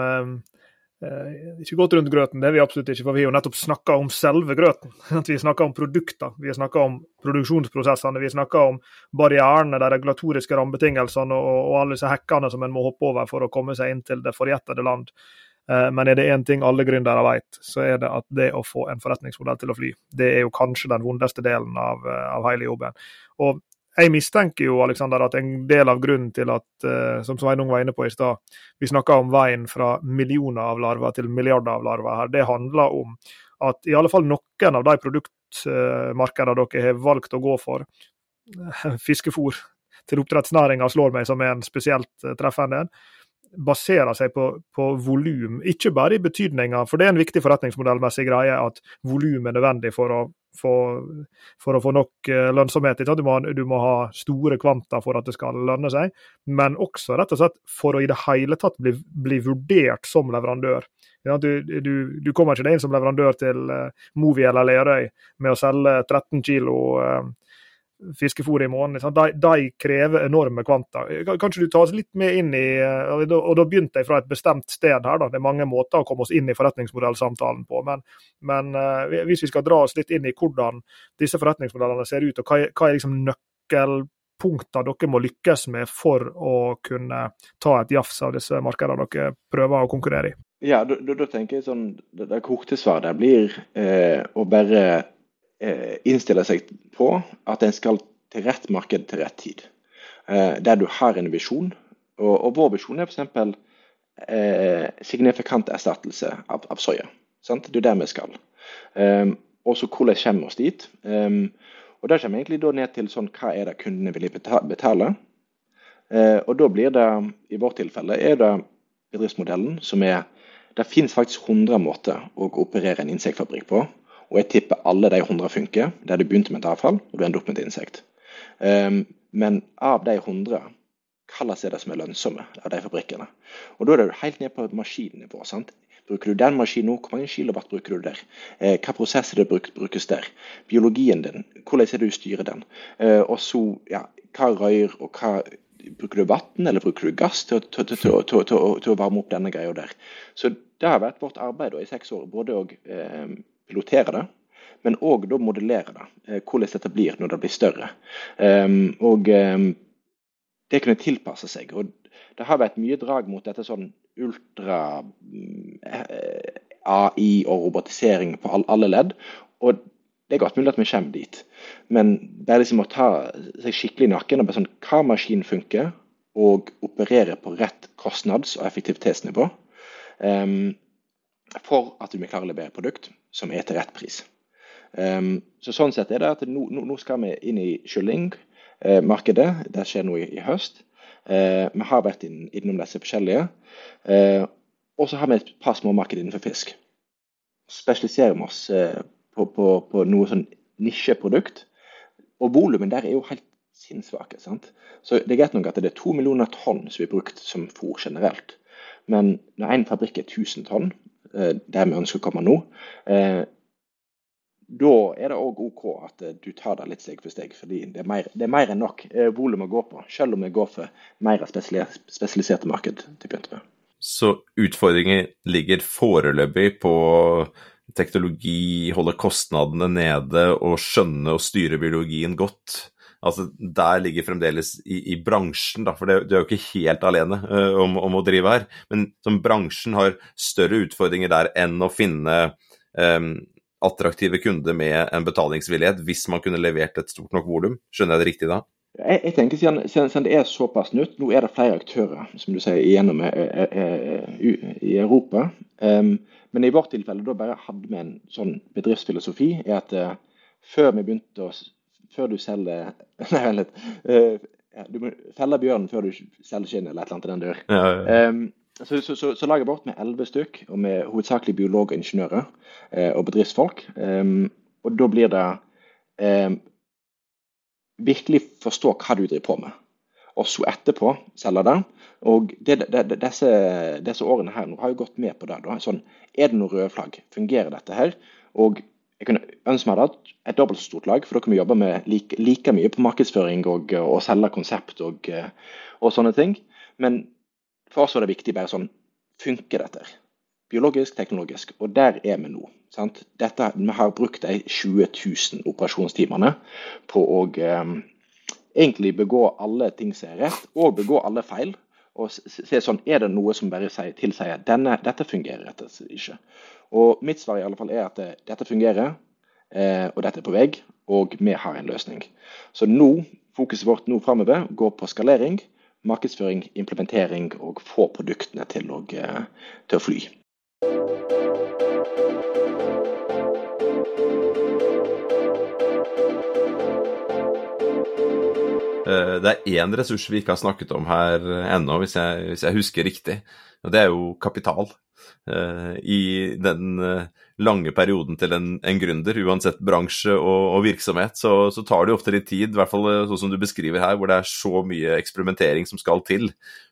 Speaker 2: ikke gått rundt grøten, det er vi absolutt ikke, for vi har jo nettopp snakka om selve grøten. At vi snakker om produkter, vi snakker om produksjonsprosessene, vi snakker om barrierene, de regulatoriske rammebetingelsene og, alle disse hekkene som en må hoppe over for å komme seg inn til det forjettede land. Eh, men er det én ting alle gründere vet, så er det at det å få en forretningsmodell til å fly, det er jo kanskje den vondeste delen av, eh, av hele jobben. Og jeg mistenker jo Alexander, at en del av grunnen til at, uh, som Sveinung var inne på i stad, vi snakka om veien fra millioner av larver til milliarder av larver her, det handler om at i alle fall noen av de produktmarkedene dere har valgt å gå for, fiskefôr til oppdrettsnæringa slår meg som en spesielt uh, treffende en, baserer seg på, på volum, ikke bare i betydninga, for det er en viktig forretningsmodellmessig greie at volum er nødvendig for å, for, for å få nok eh, lønnsomhet. Du må, du må, ha store kvanta for at det skal lønne seg, men også rett og slett for å i det hele tatt bli, bli vurdert som leverandør. Du, du, du, kommer ikke inn som leverandør til uh, Movi eller Lerøy med å selge 13 kilo uh, fiskefôr i måneden. De, de, krever enorme kvanta. Kanskje du tar oss litt med inn i eh, og Da begynte jeg fra et bestemt sted her. Da. Det er mange måter å komme oss inn i forretningsmodellsamtalen på. Men, men uh, hvis vi skal dra oss litt inn i hvordan disse forretningsmodellene ser ut, og hva, hva er liksom nøkkelpunkter dere må lykkes med for å kunne ta et jafs av disse markedene dere prøver å konkurrere i?
Speaker 3: Ja, da, tenker jeg sånn, Det, det korte svaret blir eh, å bare eh, innstille seg på at en skal til rett marked til rett tid. Eh, der du har en visjon. Og vår visjon er f.eks. Eh, signifikant erstattelse av, av soya. Sant? Det er der vi skal. Um, og så hvordan kommer vi oss dit? Um, og da kommer vi egentlig ned til sånn, hva er det kundene vil betale. Uh, og da blir det, i vårt tilfelle, er det bedriftsmodellen som er Det finnes faktisk 100 måter å operere en insektfabrikk på. Og jeg tipper alle de 100 funker, der du begynte med et avfall og du endte opp med et insekt. Um, men av de 100, hva er det som er lønnsomme av de fabrikkene. Og Da er det helt ned på maskinnivå. sant? Bruker du den maskinen nå, hvor mange kilowatt bruker du der? Eh, hva prosesser det bruk, brukes der? Biologien din, hvordan er det du styrer den? Eh, og så, ja, hva røyr og hva Bruker du vann eller bruker du gass til, til, til, til, å varme opp denne greia der? Så det har vært vårt arbeid i seks år, både å eh, pilotere det, men òg modellere det. Eh, hvordan dette blir når det blir større. Um, og um, det kunne tilpasse seg. og Det har vært mye drag mot dette sånn ultra eh, AI og robotisering på alle ledd. Og det er godt mulig at vi kommer dit, men det er liksom å ta seg skikkelig i nakken og bare sånn Hva maskin funker, og operere på rett kostnads- og effektivitetsnivå um, for at vi klarer å levere produkt som er til rett pris. Um, så Sånn sett er det at nå, nå skal vi inn i kyllingmarkedet. Det skjer nå i, i høst. Uh, vi har vært inn, innom disse forskjellige. Uh, og så har vi et par små marked innenfor fisk. Spesialiserer vi oss uh, på, på, på, noe sånn nisjeprodukt. Og volumen der er jo helt sinnssvake. Så det er greit nok at det er to millioner tonn som blir brukt som fôr generelt. Men når en fabrikk er 1000 tonn, der vi ønsker å komme nå, da er det òg OK at eh, du tar det litt steg for steg. fordi det er mer, det er mer enn nok eh, volum å gå på, selv om vi går for mer spesialiserte marked til å begynne med.
Speaker 1: Så utfordringen ligger foreløpig på teknologi, holde kostnadene nede og skjønne og styre biologien godt. Altså, Der ligger fremdeles i, i bransjen, da, for du er jo ikke helt alene uh, om, om, å drive her. Men som bransjen har større utfordringer der enn å finne um, attraktive kunder med en betalingsvillighet hvis man kunne levert et stort nok volum. Skjønner jeg det riktig da?
Speaker 3: Jeg, jeg tenker siden, siden, det er såpass nytt, nå er det flere aktører som du sier, igjennom eh, eh, eh, i Europa. Um, men i vårt tilfelle da bare hadde vi en sånn bedriftsfilosofi er at uh, før vi begynte å Før du selger Nei, vent litt. Uh, du må felle bjørnen før du selger skinnet, eller et eller annet i den dør. Ja, ja, ja. Um, så, så, så, så lager jeg bort med elleve stykk, og med hovedsakelig biologer og ingeniører eh, og bedriftsfolk. Um, og da blir det um, virkelig forstå hva du driver på med, og så etterpå selge det. Og det, det, disse, disse, årene her nå har jo gått med på det. Da. Sånn, er det noen røde flagg? Fungerer dette her? Og jeg kunne ønske meg hatt et dobbelt så stort lag, for da kan vi jobbe med like, like mye på markedsføring og, og selge konsept og, og sånne ting. Men for oss var det viktig bare sånn Funker dette? Biologisk, teknologisk. Og der er vi nå. Dette, vi har brukt de 20 000 operasjonstimene på å eh, egentlig begå alle ting som er rett, og begå alle feil. Og se sånn, Er det noe som bare sier, tilsier denne, dette fungerer rett og slett ikke? Og Mitt svar i alle fall er at eh, dette fungerer, eh, og dette er på vei, og vi har en løsning. Så nå, fokuset vårt nå framover går på skalering markedsføring, implementering og få produktene til å, eh, til å fly.
Speaker 1: Det er én ressurs vi ikke har snakket om her ennå, hvis hvis jeg husker riktig. Og det er jo kapital. Uh, I den uh, lange perioden til en, en gründer, uansett bransje og, og virksomhet, så, så, tar det ofte litt tid, i hvert fall sånn som du beskriver her, hvor det er så mye eksperimentering som skal til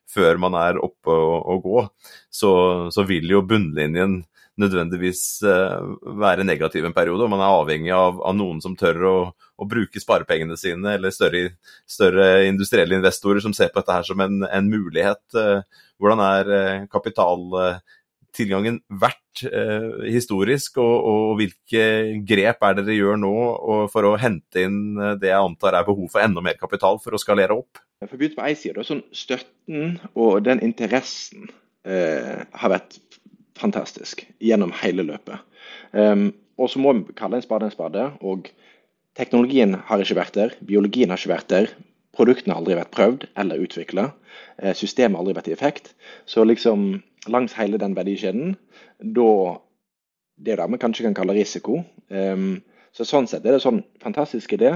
Speaker 1: før man er oppe og, og gå. Så, så, vil jo bunnlinjen nødvendigvis uh, være negativ en periode, og man er avhengig av, av noen som tør å, å, bruke sparepengene sine, eller større, større, industrielle investorer som ser på dette her som en, en mulighet. hvordan er kapitaltilgangen verdt eh, historisk, og, og, hvilke grep er det dere gjør nå for å hente inn eh, det jeg antar er behov for enda mer kapital for å skalere opp?
Speaker 3: For å begynne på ei side, sånn Støtten og den interessen eh, har vært fantastisk gjennom hele løpet. Um, og så må vi kalle en spade en spade. og Teknologien har ikke vært der, biologien har ikke vært der, produktene har aldri vært prøvd eller utvikla, eh, systemet har aldri vært i effekt. Så liksom langs hele den verdikjeden, da Det er det vi kanskje kan kalle risiko. Um, så Sånn sett er det sånn fantastisk idé,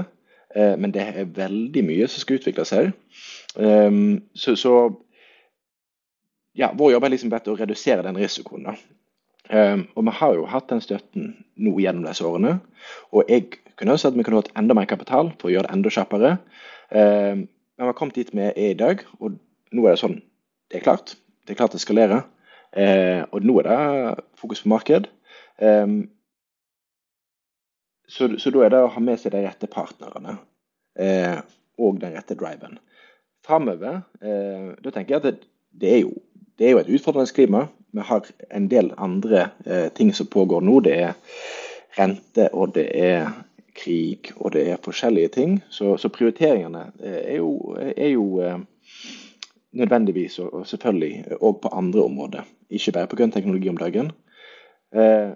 Speaker 3: uh, men det er veldig mye som skal utvikles her. Så, så, ja, vår jobb er liksom bedt å redusere den risikoen. da. Um, og vi har jo hatt den støtten nå gjennom disse årene. Og jeg kunne ønske at vi kunne hatt enda mer kapital for å gjøre det enda kjappere. Um, men vi har kommet dit vi er i dag, og nå er det sånn Det er klart. Det er klart det skalerer. Eh, og nå er det fokus på marked. Um, så, så, da er det å ha med seg de rette partnerne eh, og den rette driven. Framover eh, da tenker jeg at det, det, er jo, det, er jo, et utfordrende klima. Vi har en del andre eh, ting som pågår nå. Det er rente, og det er krig, og det er forskjellige ting. Så, så prioriteringene eh, er jo, er jo eh, nødvendigvis og, og selvfølgelig òg på andre områder. Ikke bare på grønn teknologi om dagen. Eh,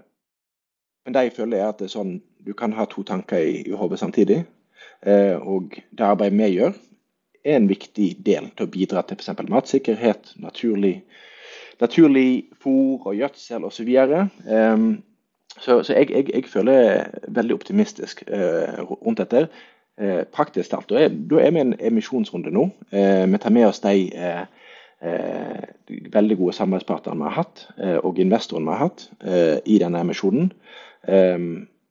Speaker 3: men det jeg føler er at det er sånn, du kan ha to tanker i, i hodet samtidig. Eh, og det arbeidet vi gjør, er en viktig del til å bidra til f.eks. matsikkerhet, naturlig, naturlig fôr og gjødsel osv. Um, så, så jeg, jeg, jeg, føler veldig optimistisk uh, rundt dette. Eh, praktisk talt. Da er, da er vi i en emisjonsrunde nå. Eh, vi tar med oss de eh, eh veldig gode samarbeidspartnerne vi har hatt, eh, og investorene vi har hatt eh, i denne emisjonen.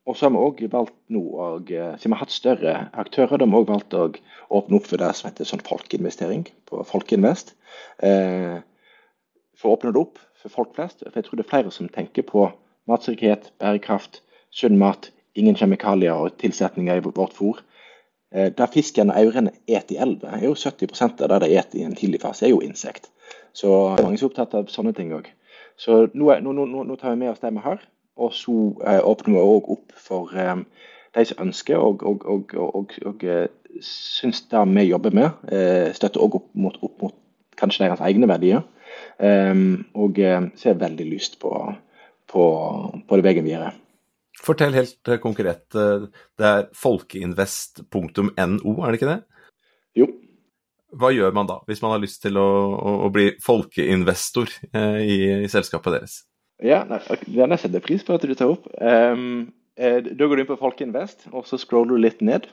Speaker 3: Og så har vi òg valgt nå, og, siden vi har hatt større aktører, da har vi òg valgt å åpne opp for det som heter sånn folkeinvestering på Folkeinvest. for å åpne det opp for folk flest. For jeg tror det er flere som tenker på matsikkerhet, bærekraft, sunn mat, ingen kjemikalier og tilsetninger i vårt fôr. Eh, der fisken og aurene et i elva, er jo 70% av det de et i en tidlig fase, er jo insekt. Så mange er opptatt av sånne ting òg. Så nå, nå, nå, nå, tar vi med oss det vi har, og så eh, åpner vi òg opp for eh, de som ønsker og, og, og, og, og eh, syns det vi jobber med, eh, støtter òg opp, opp, mot kanskje deres egne verdier. Og ser veldig lyst på, på, på det veien videre.
Speaker 1: Fortell helt konkret. Det er folkeinvest.no, er det ikke det?
Speaker 3: Jo.
Speaker 1: Hva gjør man da, hvis man har lyst til å, å, å bli folkeinvestor i, i, selskapet deres?
Speaker 3: Ja, jeg setter pris på at du tar opp. Um, eh, da går du inn på Folkeinvest, og så scroller du litt ned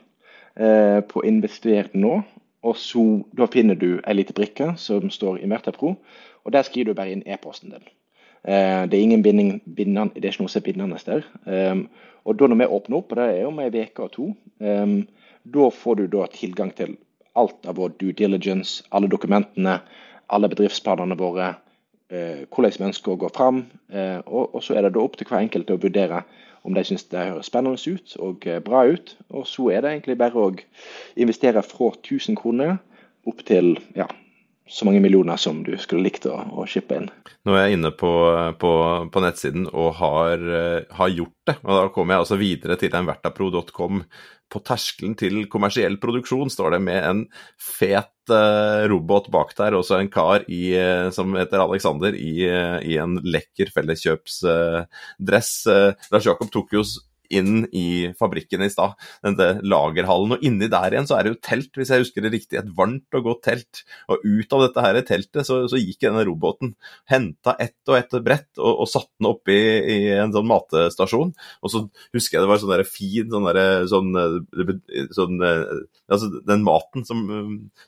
Speaker 3: eh, på 'investert nå. Og så da finner du ei lita brikke som står Invertapro, og der skriver du bare inn e-posten din. Eh, det er ingen binding, bindende, det er ikke noe som er bindende der. Um, og da når vi åpner opp, og det er om ei uke og to, um, da får du da tilgang til alt av vår due diligence, alle dokumentene, alle bedriftsplanene våre, hvordan vi ønsker å gå fram. Uh, og, så er det da opp til hver enkelt å vurdere om de syns det høres spennende ut og uh, bra ut. Og så er det egentlig bare å investere fra 1000 kroner opp til ja, så mange millioner som du skulle likt å, å shippe inn.
Speaker 1: Nå er jeg inne på, på, på nettsiden og har, har, gjort det. og Da kommer jeg altså videre til envertapro.com. På terskelen til kommersiell produksjon står det med en fet uh, robot bak der, og så en kar i, uh, som heter Alexander, i, uh, i en lekker felleskjøpsdress. Lars Jakob tok jo inn i fabrikken i stad, denne lagerhallen. Og inni der igjen så er det jo telt, hvis jeg husker det riktig. Et varmt og godt telt. Og ut av dette her teltet så, så gikk denne roboten. Henta ett og ett brett og, og satte den opp i, en sånn matestasjon. Og så husker jeg det var sånn der fin sånn derre sånn, sånn, Altså den maten som,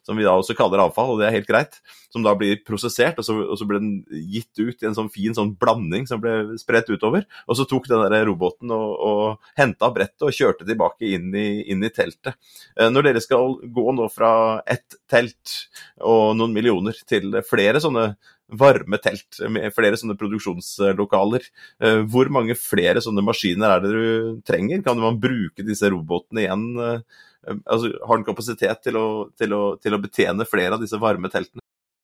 Speaker 1: som, vi da også kaller avfall, og det er helt greit, som da blir prosessert, og så, og så ble den gitt ut i en sånn fin sånn blanding som ble spredt utover. Og så tok den der roboten og, og henta brettet og kjørte tilbake inn i, inn i, teltet. Eh, når dere skal gå nå fra ett telt og noen millioner til flere sånne varme telt med flere sånne produksjonslokaler. Eh, hvor mange flere sånne maskiner er det du trenger? Kan man bruke disse robotene igjen? Eh, altså, har den kapasitet til å, til, å, til å betjene flere av disse varme teltene?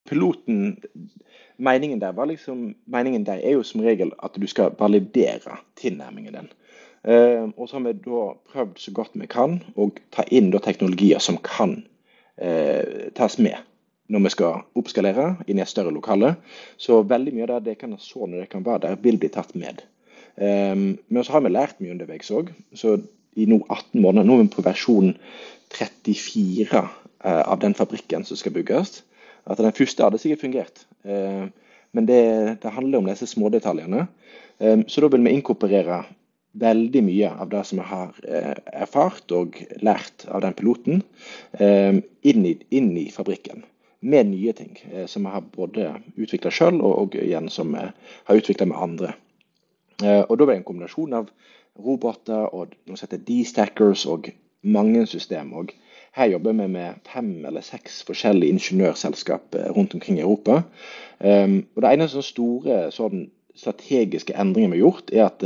Speaker 3: Piloten meningen der, liksom, meningen der er jo som regel at du skal validere tilnærmingen din. Eh, og så har vi da prøvd så godt vi kan å ta inn teknologier som kan eh, tas med når vi skal oppskalere inn i et større lokale. Så veldig mye av det kan så når det kan være der, vil bli tatt med. Um, men så har vi lært mye underveis òg. Så i nå 18 måneder, nå er vi på versjon 34 uh, av den fabrikken som skal bygges. At den første hadde sikkert fungert. Men det, det, handler om disse smådetaljene. Um, så da vil vi inkorporere veldig mye av det som jeg har eh, erfart og lært av den piloten, eh, inn, i, inn, i, fabrikken. Med nye ting eh, som jeg har både utvikla sjøl og, og, igjen som jeg har utvikla med andre. og Da var det en kombinasjon av roboter og noe som heter D-stackers og mange system. Og Her jobber vi med fem eller seks forskjellige ingeniørselskap rundt omkring i Europa. Og Det ene sånn store sånn strategiske endringen vi har gjort, er at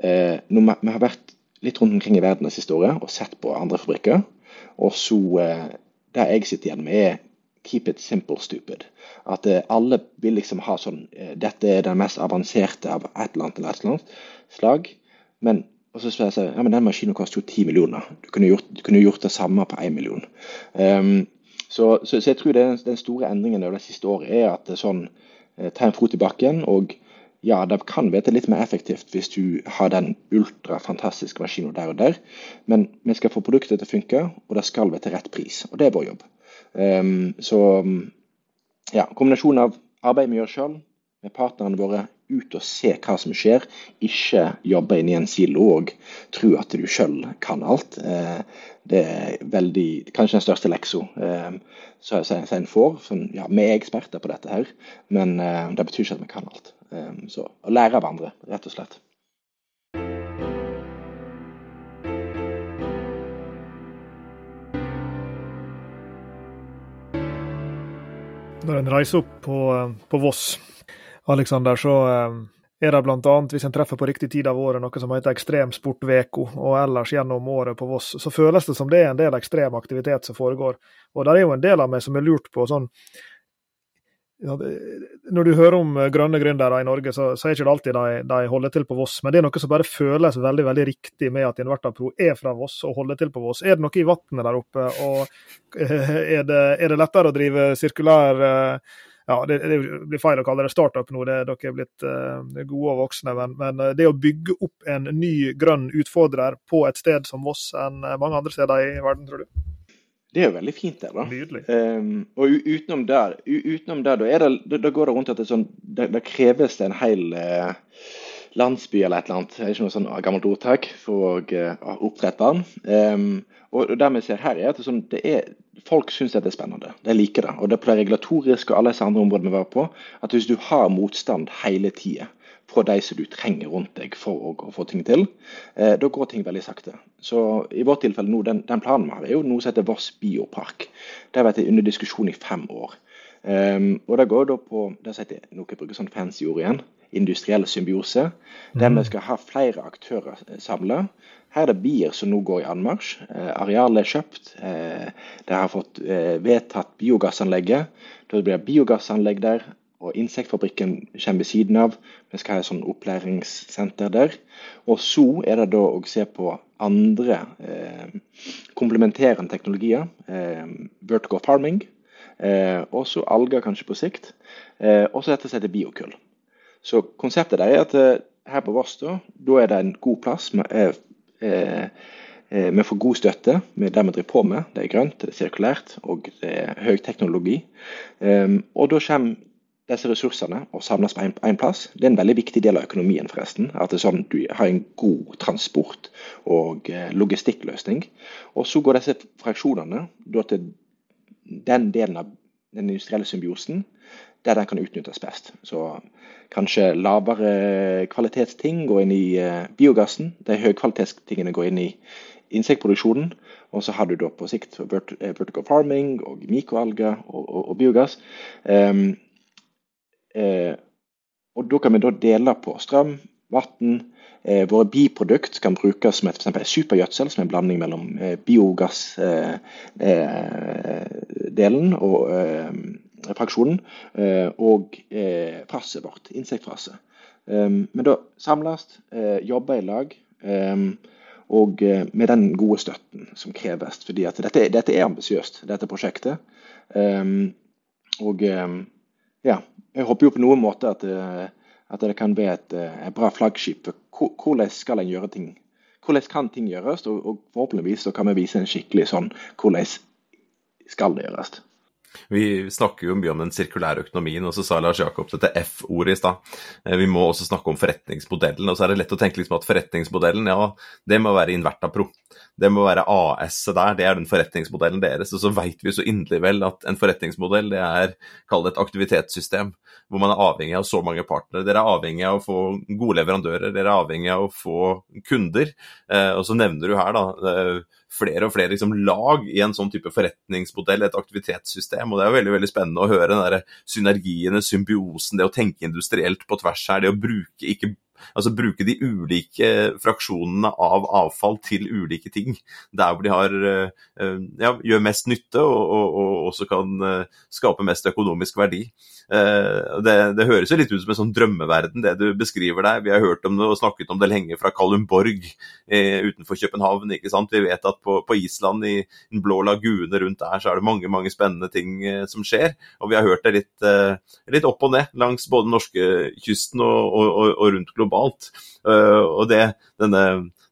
Speaker 3: vi har vært litt rundt omkring i verden det siste året og sett på andre fabrikker, og så uh, Det jeg sitter igjen med, er keep it simple, stupid. At uh, alle vil liksom ha sånn Dette er den mest avanserte av et eller annet eller et eller annet slag. Men og så spør jeg seg, ja, men den maskinen koster jo 10 millioner. Du kunne gjort, du kunne gjort det samme på 1 million. Um, så, så, så, jeg tror det, den store endringen over det siste året er at det er sånn, eh, ta en fot i bakken. og ja, det kan være litt mer effektivt hvis du har den ultrafantastiske maskinen der og der, men vi skal få produktet til å funke, og det skal være til rett pris. Og det er vår jobb. Um, så ja, kombinasjonen av arbeid vi gjør sjøl, med partnerne våre, ut og se hva som skjer. Ikke jobbe inn i en silo og tro at du sjøl kan alt. Eh, det er veldig, kanskje den største leksa eh, som en får. Sånn, ja, vi er eksperter på dette her, men eh, det betyr ikke at vi kan alt. Så å lære av andre, rett og slett.
Speaker 2: Når en reiser opp på, på Voss Alexander, så eh, er det bl.a. hvis en treffer på riktig tid av året noe som heter Ekstremsportveko, og ellers gjennom året på Voss, så føles det som det er en del ekstrem aktivitet som foregår. Og det er jo en del av meg som er lurt på sånn Når du hører om grønne gründere i Norge, så, så er ikke det alltid de, de, holder til på Voss. Men det er noe som bare føles veldig veldig riktig med at Invertapro er fra Voss og holder til på Voss. Er det noe i vannet der oppe? Og er det, er det lettere å drive sirkulær uh, ja, det, det, blir feil å kalle det startup nå, det, dere er blitt uh, gode og voksne. Men, men, eh, det å bygge opp en ny grønn utfordrer på et sted som Voss enn eh, mange andre steder i verden, tror du?
Speaker 3: Det er jo veldig fint der, da.
Speaker 2: Nydelig.
Speaker 3: Um, og utenom der, utenom der da, det, da, går det rundt at det, sånn, det, det kreves en hel uh, landsby eller et eller annet, det er ikke noe sånn gammelt ordtak, for å uh, opprette den. Um, og det vi ser her er at sånn, er, folk syns dette er spennende. De liker det. Og det er på det regulatoriske og alle disse andre områdene vi var på, at hvis du har motstand hele tida fra de som du trenger rundt deg for å, å få ting til, eh, da går ting veldig sakte. Så i vårt tilfelle nå, den, den, planen vi har, er jo noe som heter Voss biopark. Det har vært under diskusjon i fem år. Um, og det går da på det som heter, noe jeg bruker sånn fancy ord igjen, industriell symbiose. Der vi mm. skal ha flere aktører samla. Her er det bier som nå går i anmarsj. Eh, arealet er kjøpt. De det har fått eh, vedtatt biogassanlegget. Da blir det biogassanlegg der. Og Insektfabrikken kommer ved siden av. Vi skal ha et sånn opplæringssenter der. Og så er det da å se på andre eh, komplementerende teknologier. Eh, vertical farming. Eh, også alger kanskje på sikt. Eh, og så dette som heter biokull. Så konseptet der er at her på Voss da, da er det en god plass Eh, eh, vi får god støtte med det vi driver på med. Det er grønt, det er sirkulært og det er høy teknologi. Ehm, og da kommer disse ressursene og samles på én plass. Det er en veldig viktig del av økonomien, forresten. At sånn, du har en god transport- og eh, logistikkløsning. Og så går disse fraksjonene til den delen av den industrielle symbiosen der den kan utnyttes best. Så kanskje lavere kvalitetsting går inn i uh, biogassen. De høykvalitetstingene går inn i insektproduksjonen. Og så har du da på sikt eh, vertical farming og mikroalger og, og, og biogass. Um, uh, og da kan vi da dele på strøm, vann. Eh, våre biprodukt kan brukes som et supergjødsel, som er en blanding mellom eh, biogassdelen eh, og fraksjonen eh, og eh, frasset vårt, insektfrasset. Um, men da samles, eh, jobbe i lag. Um, og med den gode støtten som kreves. fordi at dette, dette er ambisiøst, dette prosjektet. Um, og ja, jeg håper jo på noen måte at, at det kan være et, et bra flaggskip. for Hvordan skal en gjøre ting? Hvordan kan ting gjøres? Og forhåpentligvis så kan vi vise en skikkelig sånn hvordan skal det gjøres.
Speaker 1: Vi snakker jo mye om den sirkulære økonomien, og så sa Lars Jakob dette F-ordet i stad. Eh, vi må også snakke om forretningsmodellen. Og så er det lett å tenke liksom at forretningsmodellen, ja, det må være Invertapro. Det må være AS-et der, det er den forretningsmodellen deres. Og så veit vi så inderlig vel at en forretningsmodell, det er, kall det et aktivitetssystem, hvor man er avhengig av så mange partnere. Dere er avhengig av å få gode leverandører, dere er avhengig av å få kunder. Eh, og så nevner du her, da flere og flere liksom, lag i en sånn type forretningsmodell, et aktivitetssystem. og Det er veldig veldig spennende å høre den der synergiene, symbiosen, det å tenke industrielt på tvers her. Det å bruke ikke altså bruke de ulike fraksjonene av avfall til ulike ting. Der hvor de har, eh, ja, gjør mest nytte og, og, og også kan eh, skape mest økonomisk verdi. Eh, det, det, høres jo litt ut som en sånn drømmeverden, det du beskriver der. Vi har hørt om det og snakket om det lenge fra Kalundborg eh, utenfor København. ikke sant? Vi vet at på, på, Island, i den blå lagune rundt der, så er det mange mange spennende ting eh, som skjer. Og vi har hørt det litt, eh, litt opp og ned langs både norskekysten og, og, og, rundt globalt. Uh, og det, denne,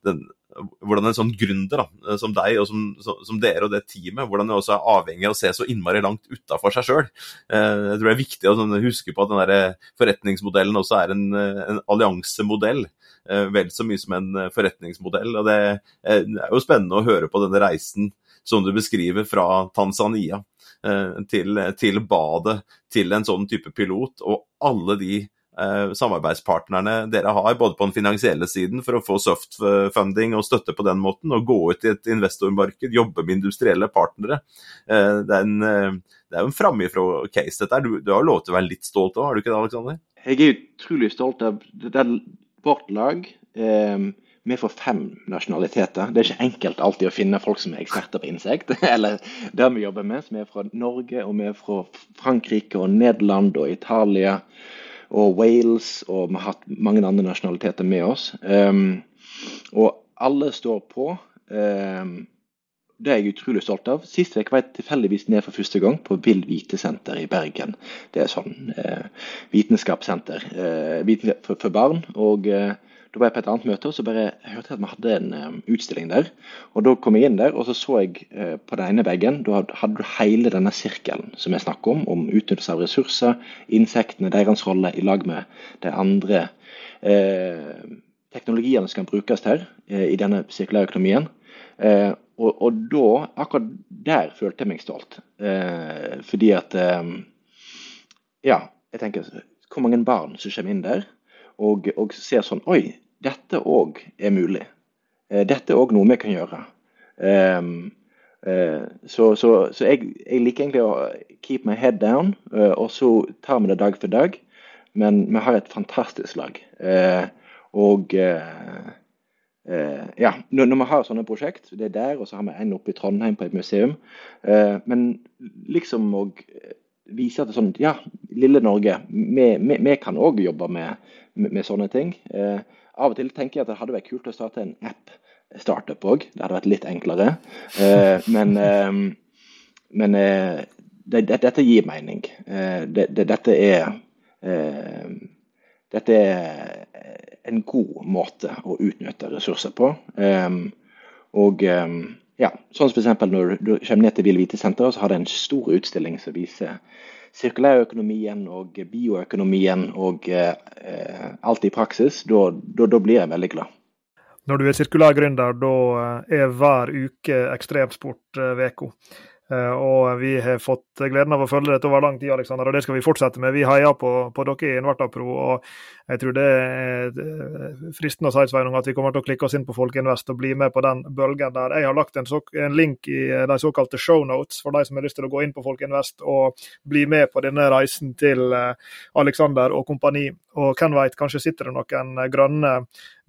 Speaker 1: den, hvordan en sånn gründer da, eh, som deg og som, som, dere og det teamet, hvordan det også er avhengig av å se så innmari langt utafor seg sjøl. Eh, jeg tror det er viktig å sånn huske på at den der forretningsmodellen også er en, en alliansemodell. Eh, vel så mye som en forretningsmodell. og Det er jo spennende å høre på denne reisen som du beskriver fra Tanzania til, til badet, til en sånn type pilot, og alle de Eh, samarbeidspartnerne dere har, både på den finansielle siden for å få softfunding og støtte på den måten, og gå ut i et investormarked, jobbe med industrielle partnere. Eh, det er, en, eh, en framifrå-case, dette Du, du har lov til å være litt stolt òg, har du ikke det, Aleksander?
Speaker 3: Jeg er utrolig stolt av det er vårt lag. vi får fem nasjonaliteter. Det er ikke enkelt alltid å finne folk som er eksperter på insekt. Eller det vi jobber med, som er fra Norge, og vi er fra Frankrike og Nederland og Italia og Wales, og vi har hatt mange andre nasjonaliteter med oss. Um, og alle står på. Um, det er jeg utrolig stolt av. Sist uke var jeg tilfeldigvis ned for første gang på Vill Vitesenter i Bergen. Det er sånn eh, vitenskapssenter eh, for, for, barn. og eh, da var jeg på et annet møte og så bare hørte jeg at vi hadde en um, utstilling der. og Da kom jeg inn der, og så så jeg uh, på den ene veggen Da hadde du hele denne sirkelen som jeg snakker om, om utnyttelse av ressurser, insektene, deres rolle i lag med de andre uh, teknologiene som kan brukes her uh, i denne sirkulære økonomien. Og, og, da, akkurat der følte jeg meg stolt. fordi at Ja, jeg tenker Hvor mange barn som kommer inn der? Og, og ser sånn Oi, dette òg er mulig. Eh, dette er òg noe vi kan gjøre. Um, uh, så, så, så jeg, jeg, liker egentlig å keep my head down, uh, og så tar vi det dag for dag. Men vi har et fantastisk lag. Uh, og ja, når, når, vi har sånne prosjekt, det er der, og så har vi en oppe i Trondheim på et museum. men liksom å vise at sånn, ja, lille Norge, vi, vi, vi kan òg jobbe med med, med sånne ting. Eh, av og til tenker jeg at det hadde vært kult å starte en app-startup òg. Det hadde vært litt enklere. Eh, men, eh, men eh, det, det, dette gir mening. Eh, det, dette er eh, dette er en god måte å utnytte ressurser på. og ja, sånn som f.eks. når du kommer ned til Vil Vite-senteret, så har det en stor utstilling som viser sirkulærøkonomien og bioøkonomien og eh, alt i praksis, da blir jeg veldig glad.
Speaker 2: Når du er sirkulær gründer, da er hver uke Ekstremsport-uka. Eh, og vi har fått gleden av å følge dette over lang tid, Alexander, og det skal vi fortsette med. Vi heier på, på dere i Invertapro, og jeg tror det er fristende å si Sveinung, at vi kommer til å klikke oss inn på Folkeinvest og bli med på den bølgen der. Jeg har lagt en, så, en link i de såkalte shownotes for de som har lyst til å gå inn på Folkeinvest og bli med på denne reisen til eh, Alexander og kompani. Og hvem vet, kanskje sitter det noen grønne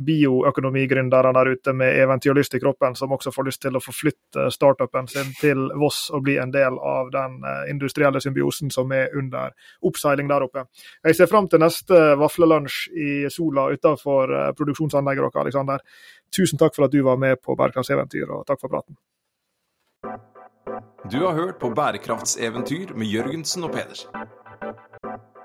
Speaker 2: bioøkonomigründere der ute med eventyrlyst i kroppen, som også får lyst til å forflytte startupen sin til Voss og bli en del av den eh, industrielle symbiosen som er under oppseiling der oppe. Jeg ser fram til neste vaflelunsj i sola utenfor eh, produksjonsanlegget deres, Alexander. Tusen takk for at du var med på Bærekraftseventyr, og takk for praten.
Speaker 1: Du har hørt på Bærekraftseventyr med Jørgensen og Pedersen.